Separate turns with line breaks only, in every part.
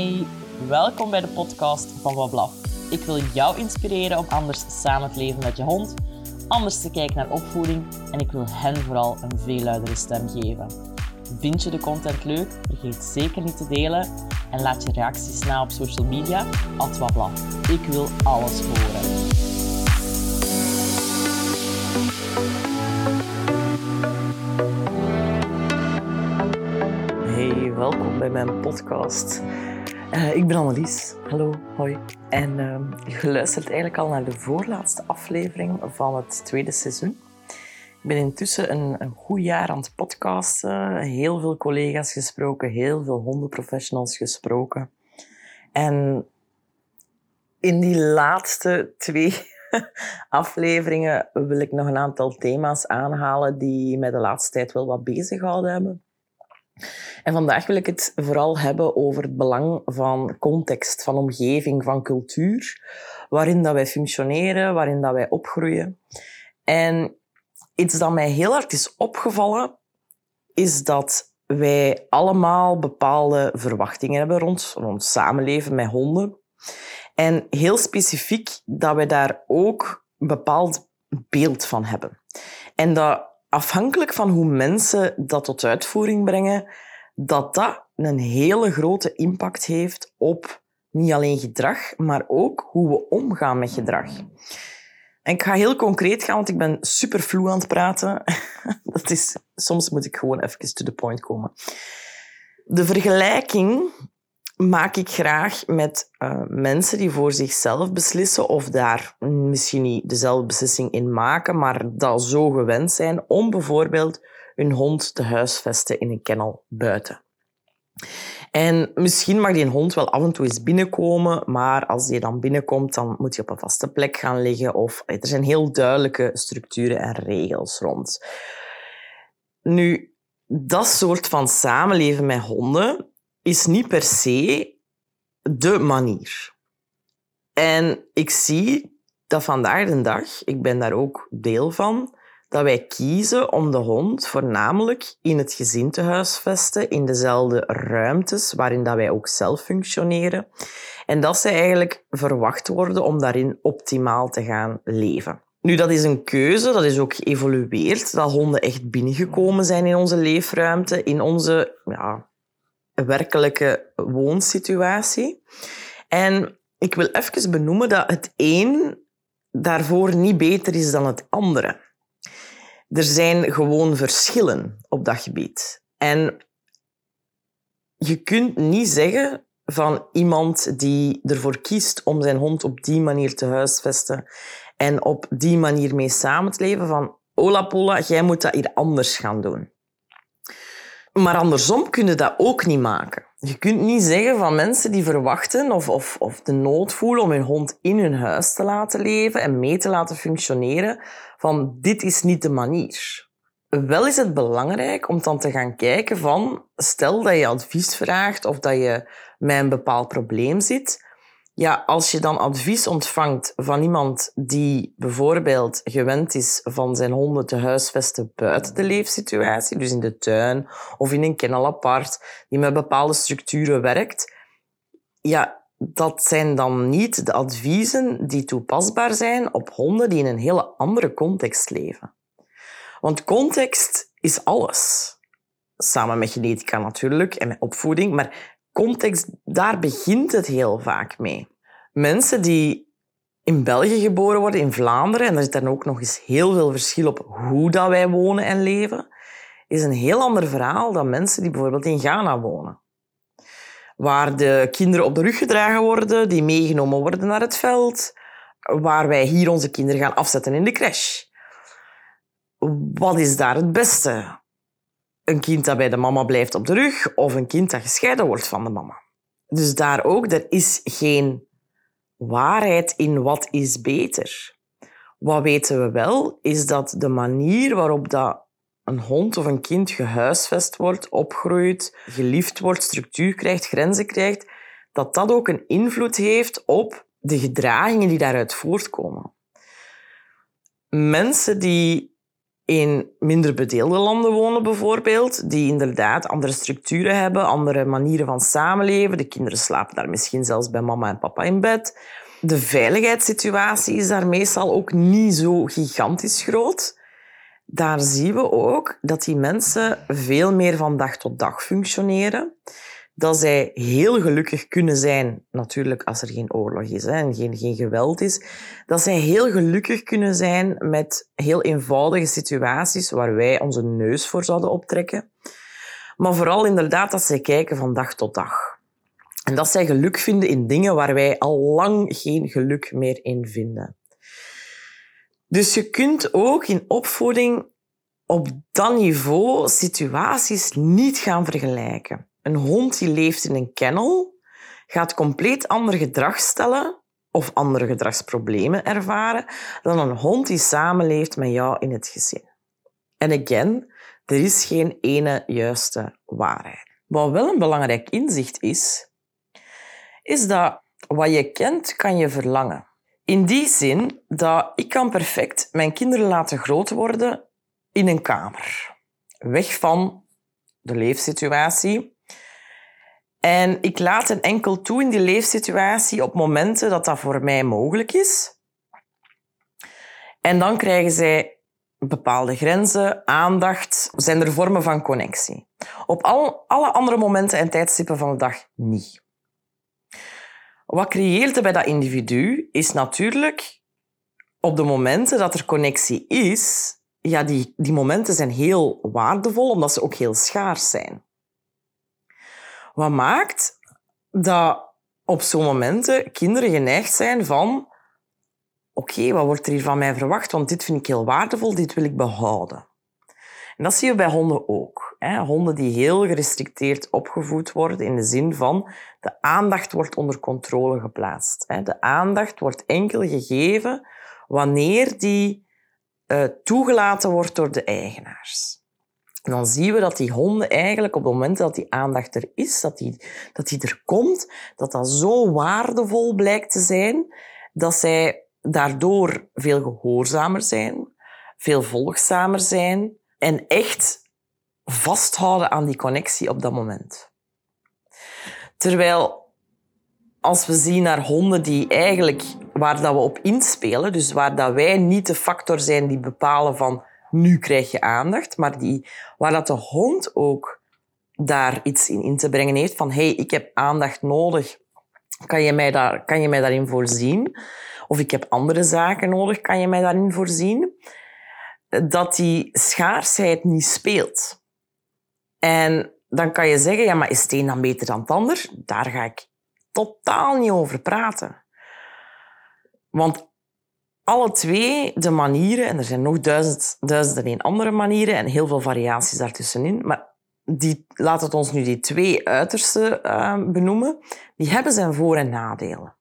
Hey, welkom bij de podcast van Wablaf. Ik wil jou inspireren om anders samen te leven met je hond, anders te kijken naar opvoeding en ik wil hen vooral een veel luidere stem geven. Vind je de content leuk? Vergeet zeker niet te delen en laat je reacties na op social media, at Wablaf. Ik wil alles horen. Hey, welkom bij mijn podcast. Uh, ik ben Annelies. Hallo, hoi. En uh, je luistert eigenlijk al naar de voorlaatste aflevering van het tweede seizoen. Ik ben intussen een, een goed jaar aan het podcasten. Heel veel collega's gesproken, heel veel hondenprofessionals gesproken. En in die laatste twee afleveringen wil ik nog een aantal thema's aanhalen die mij de laatste tijd wel wat bezig gehouden hebben. En vandaag wil ik het vooral hebben over het belang van context, van omgeving, van cultuur, waarin dat wij functioneren, waarin dat wij opgroeien. En iets dat mij heel hard is opgevallen, is dat wij allemaal bepaalde verwachtingen hebben rond, rond samenleven met honden. En heel specifiek dat wij daar ook een bepaald beeld van hebben. En dat afhankelijk van hoe mensen dat tot uitvoering brengen, dat dat een hele grote impact heeft op niet alleen gedrag, maar ook hoe we omgaan met gedrag. En ik ga heel concreet gaan, want ik ben super vloe aan het praten. Dat is, soms moet ik gewoon even to the point komen. De vergelijking maak ik graag met uh, mensen die voor zichzelf beslissen of daar misschien niet dezelfde beslissing in maken, maar dat zo gewend zijn om bijvoorbeeld hun hond te huisvesten in een kennel buiten. En misschien mag die hond wel af en toe eens binnenkomen, maar als die dan binnenkomt, dan moet hij op een vaste plek gaan liggen. Of er zijn heel duidelijke structuren en regels rond. Nu, dat soort van samenleven met honden is niet per se de manier. En ik zie dat vandaag de dag, ik ben daar ook deel van, dat wij kiezen om de hond voornamelijk in het gezin te huisvesten, in dezelfde ruimtes waarin dat wij ook zelf functioneren. En dat ze eigenlijk verwacht worden om daarin optimaal te gaan leven. Nu, dat is een keuze, dat is ook geëvolueerd, dat honden echt binnengekomen zijn in onze leefruimte, in onze ja, werkelijke woonsituatie. En ik wil even benoemen dat het een daarvoor niet beter is dan het andere. Er zijn gewoon verschillen op dat gebied. En je kunt niet zeggen van iemand die ervoor kiest om zijn hond op die manier te huisvesten en op die manier mee samen te leven, van Ola Pola, jij moet dat hier anders gaan doen. Maar andersom kun je dat ook niet maken. Je kunt niet zeggen van mensen die verwachten of, of, of de nood voelen om hun hond in hun huis te laten leven en mee te laten functioneren, van dit is niet de manier. Wel is het belangrijk om dan te gaan kijken van, stel dat je advies vraagt of dat je met een bepaald probleem zit, ja, als je dan advies ontvangt van iemand die bijvoorbeeld gewend is van zijn honden te huisvesten buiten de leefsituatie, dus in de tuin of in een kennel apart, die met bepaalde structuren werkt, ja, dat zijn dan niet de adviezen die toepasbaar zijn op honden die in een hele andere context leven. Want context is alles. Samen met genetica natuurlijk en met opvoeding, maar context, daar begint het heel vaak mee. Mensen die in België geboren worden, in Vlaanderen, en er zit dan ook nog eens heel veel verschil op hoe dat wij wonen en leven, is een heel ander verhaal dan mensen die bijvoorbeeld in Ghana wonen. Waar de kinderen op de rug gedragen worden, die meegenomen worden naar het veld, waar wij hier onze kinderen gaan afzetten in de crash. Wat is daar het beste? Een kind dat bij de mama blijft op de rug of een kind dat gescheiden wordt van de mama. Dus daar ook, er is geen waarheid in wat is beter. Wat weten we wel, is dat de manier waarop dat een hond of een kind gehuisvest wordt, opgroeit, geliefd wordt, structuur krijgt, grenzen krijgt, dat dat ook een invloed heeft op de gedragingen die daaruit voortkomen. Mensen die in minder bedeelde landen wonen bijvoorbeeld, die inderdaad andere structuren hebben, andere manieren van samenleven. De kinderen slapen daar misschien zelfs bij mama en papa in bed. De veiligheidssituatie is daar meestal ook niet zo gigantisch groot. Daar zien we ook dat die mensen veel meer van dag tot dag functioneren dat zij heel gelukkig kunnen zijn, natuurlijk als er geen oorlog is hè, en geen, geen geweld is, dat zij heel gelukkig kunnen zijn met heel eenvoudige situaties waar wij onze neus voor zouden optrekken. Maar vooral inderdaad dat zij kijken van dag tot dag. En dat zij geluk vinden in dingen waar wij al lang geen geluk meer in vinden. Dus je kunt ook in opvoeding op dat niveau situaties niet gaan vergelijken. Een hond die leeft in een kennel gaat compleet ander gedrag stellen of andere gedragsproblemen ervaren dan een hond die samenleeft met jou in het gezin. En again, er is geen ene juiste waarheid. Wat wel een belangrijk inzicht is, is dat wat je kent, kan je verlangen. In die zin dat ik kan perfect mijn kinderen laten groot worden in een kamer. Weg van de leefsituatie, en ik laat hen enkel toe in die leefsituatie op momenten dat dat voor mij mogelijk is. En dan krijgen zij bepaalde grenzen, aandacht, zijn er vormen van connectie. Op al, alle andere momenten en tijdstippen van de dag niet. Wat creëert er bij dat individu is natuurlijk op de momenten dat er connectie is, ja, die, die momenten zijn heel waardevol omdat ze ook heel schaars zijn. Wat maakt dat op zo'n momenten kinderen geneigd zijn van oké, wat wordt er hier van mij verwacht? Want dit vind ik heel waardevol, dit wil ik behouden. En dat zie je bij honden ook. Hè? Honden die heel gerestricteerd opgevoed worden in de zin van de aandacht wordt onder controle geplaatst. Hè? De aandacht wordt enkel gegeven wanneer die uh, toegelaten wordt door de eigenaars. Dan zien we dat die honden eigenlijk op het moment dat die aandacht er is, dat die, dat die er komt, dat dat zo waardevol blijkt te zijn, dat zij daardoor veel gehoorzamer zijn, veel volgzamer zijn en echt vasthouden aan die connectie op dat moment. Terwijl als we zien naar honden die eigenlijk waar dat we op inspelen, dus waar dat wij niet de factor zijn die bepalen van nu krijg je aandacht, maar die, waar dat de hond ook daar iets in, in te brengen heeft van hey, ik heb aandacht nodig, kan je, mij daar, kan je mij daarin voorzien? Of ik heb andere zaken nodig, kan je mij daarin voorzien? Dat die schaarsheid niet speelt. En dan kan je zeggen, ja, maar is het een dan beter dan het ander? Daar ga ik totaal niet over praten. Want alle twee de manieren, en er zijn nog duizend, duizend en andere manieren en heel veel variaties daartussenin, maar die, laat het ons nu die twee uiterste uh, benoemen, die hebben zijn voor- en nadelen.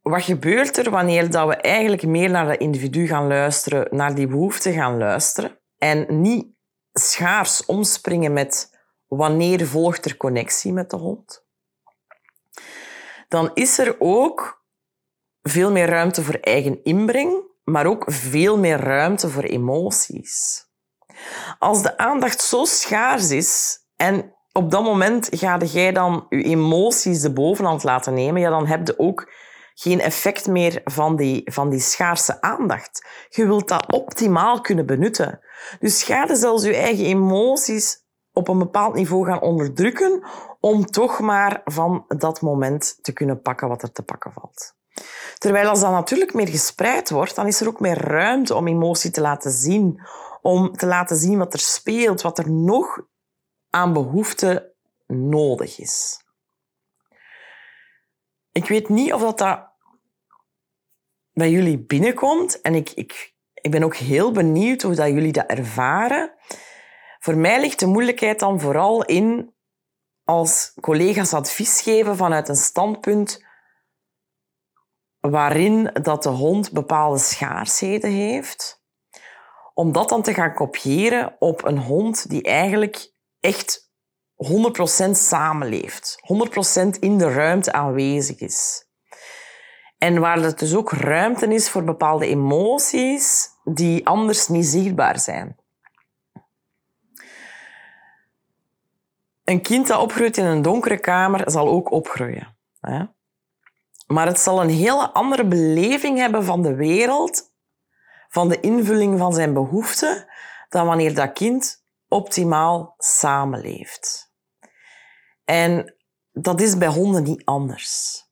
Wat gebeurt er wanneer dat we eigenlijk meer naar dat individu gaan luisteren, naar die behoefte gaan luisteren en niet schaars omspringen met wanneer volgt er connectie met de hond? Dan is er ook veel meer ruimte voor eigen inbreng, maar ook veel meer ruimte voor emoties. Als de aandacht zo schaars is en op dat moment ga jij dan je emoties de bovenhand laten nemen, ja, dan heb je ook geen effect meer van die, van die schaarse aandacht. Je wilt dat optimaal kunnen benutten. Dus ga je zelfs je eigen emoties op een bepaald niveau gaan onderdrukken om toch maar van dat moment te kunnen pakken wat er te pakken valt. Terwijl als dat natuurlijk meer gespreid wordt, dan is er ook meer ruimte om emotie te laten zien. Om te laten zien wat er speelt, wat er nog aan behoefte nodig is. Ik weet niet of dat, dat bij jullie binnenkomt. En ik, ik, ik ben ook heel benieuwd hoe dat jullie dat ervaren. Voor mij ligt de moeilijkheid dan vooral in als collega's advies geven vanuit een standpunt waarin dat de hond bepaalde schaarsheden heeft, om dat dan te gaan kopiëren op een hond die eigenlijk echt 100% samenleeft, 100% in de ruimte aanwezig is. En waar er dus ook ruimte is voor bepaalde emoties die anders niet zichtbaar zijn. Een kind dat opgroeit in een donkere kamer zal ook opgroeien. Maar het zal een hele andere beleving hebben van de wereld, van de invulling van zijn behoeften, dan wanneer dat kind optimaal samenleeft. En dat is bij honden niet anders.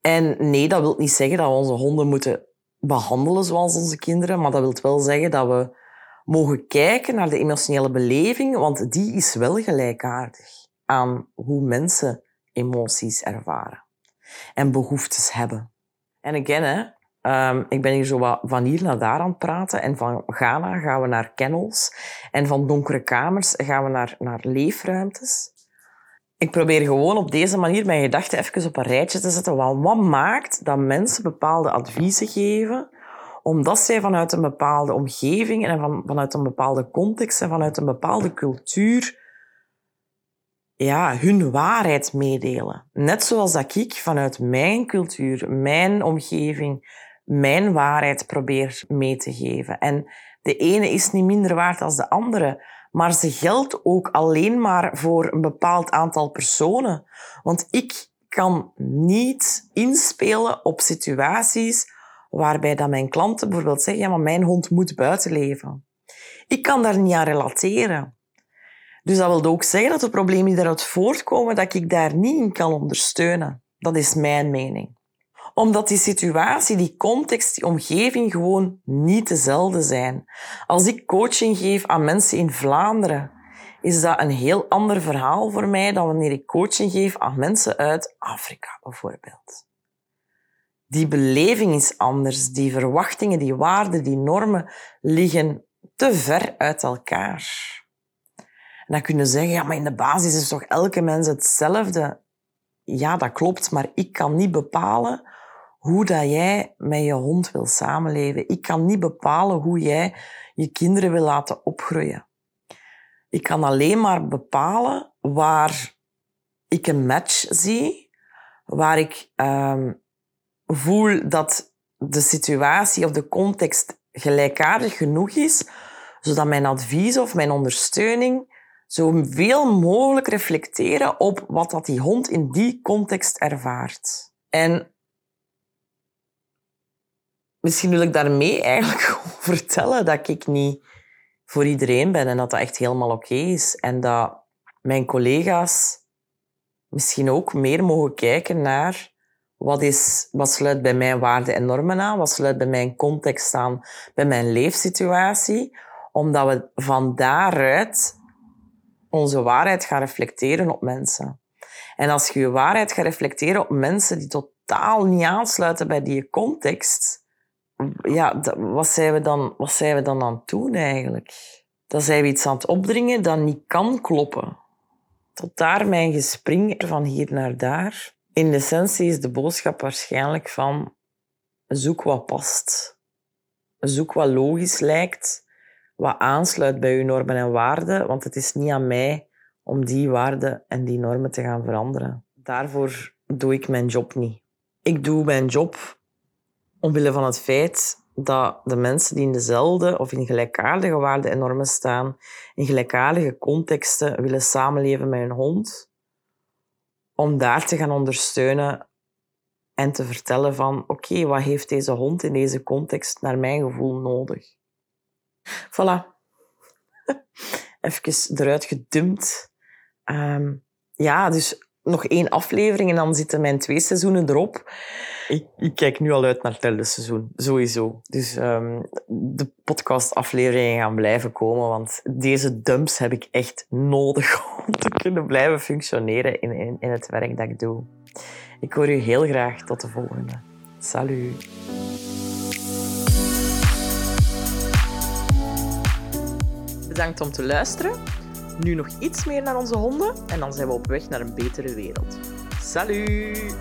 En nee, dat wil niet zeggen dat we onze honden moeten behandelen zoals onze kinderen, maar dat wil wel zeggen dat we mogen kijken naar de emotionele beleving, want die is wel gelijkaardig aan hoe mensen emoties ervaren en behoeftes hebben. En again, hè, um, ik ben hier zo wat van hier naar daar aan het praten. En van Ghana gaan we naar kennels. En van donkere kamers gaan we naar, naar leefruimtes. Ik probeer gewoon op deze manier mijn gedachten even op een rijtje te zetten. wat maakt dat mensen bepaalde adviezen geven omdat zij vanuit een bepaalde omgeving en van, vanuit een bepaalde context en vanuit een bepaalde cultuur ja, hun waarheid meedelen. Net zoals dat ik vanuit mijn cultuur, mijn omgeving, mijn waarheid probeer mee te geven. En de ene is niet minder waard dan de andere, maar ze geldt ook alleen maar voor een bepaald aantal personen. Want ik kan niet inspelen op situaties waarbij dat mijn klanten bijvoorbeeld zeggen, ja, maar mijn hond moet buiten leven. Ik kan daar niet aan relateren. Dus dat wil ook zeggen dat de problemen die daaruit voortkomen, dat ik daar niet in kan ondersteunen. Dat is mijn mening. Omdat die situatie, die context, die omgeving gewoon niet dezelfde zijn. Als ik coaching geef aan mensen in Vlaanderen, is dat een heel ander verhaal voor mij dan wanneer ik coaching geef aan mensen uit Afrika, bijvoorbeeld. Die beleving is anders. Die verwachtingen, die waarden, die normen liggen te ver uit elkaar. Dan kunnen zeggen, ja, maar in de basis is toch elke mens hetzelfde? Ja, dat klopt, maar ik kan niet bepalen hoe dat jij met je hond wil samenleven. Ik kan niet bepalen hoe jij je kinderen wil laten opgroeien. Ik kan alleen maar bepalen waar ik een match zie, waar ik um, voel dat de situatie of de context gelijkaardig genoeg is, zodat mijn advies of mijn ondersteuning zoveel mogelijk reflecteren op wat dat die hond in die context ervaart. En misschien wil ik daarmee eigenlijk vertellen dat ik niet voor iedereen ben en dat dat echt helemaal oké is. En dat mijn collega's misschien ook meer mogen kijken naar wat, is, wat sluit bij mijn waarden en normen aan, wat sluit bij mijn context aan, bij mijn leefsituatie, omdat we van daaruit onze waarheid gaan reflecteren op mensen. En als je je waarheid gaat reflecteren op mensen die totaal niet aansluiten bij die context, ja, wat zijn we dan, wat zijn we dan aan het doen eigenlijk? Dan zijn we iets aan het opdringen dat niet kan kloppen. Tot daar mijn gespring van hier naar daar. In essentie is de boodschap waarschijnlijk van zoek wat past. Zoek wat logisch lijkt wat aansluit bij uw normen en waarden, want het is niet aan mij om die waarden en die normen te gaan veranderen. Daarvoor doe ik mijn job niet. Ik doe mijn job omwille van het feit dat de mensen die in dezelfde of in gelijkaardige waarden en normen staan, in gelijkaardige contexten willen samenleven met hun hond, om daar te gaan ondersteunen en te vertellen van oké, wat heeft deze hond in deze context naar mijn gevoel nodig? Voilà. Even eruit gedumpt. Um, ja, dus nog één aflevering en dan zitten mijn twee seizoenen erop. Ik, ik kijk nu al uit naar het derde seizoen, sowieso. Dus um, de podcastafleveringen gaan blijven komen, want deze dumps heb ik echt nodig om te kunnen blijven functioneren in, in, in het werk dat ik doe. Ik hoor u heel graag tot de volgende. Salut! Bedankt om te luisteren. Nu nog iets meer naar onze honden en dan zijn we op weg naar een betere wereld. Salut!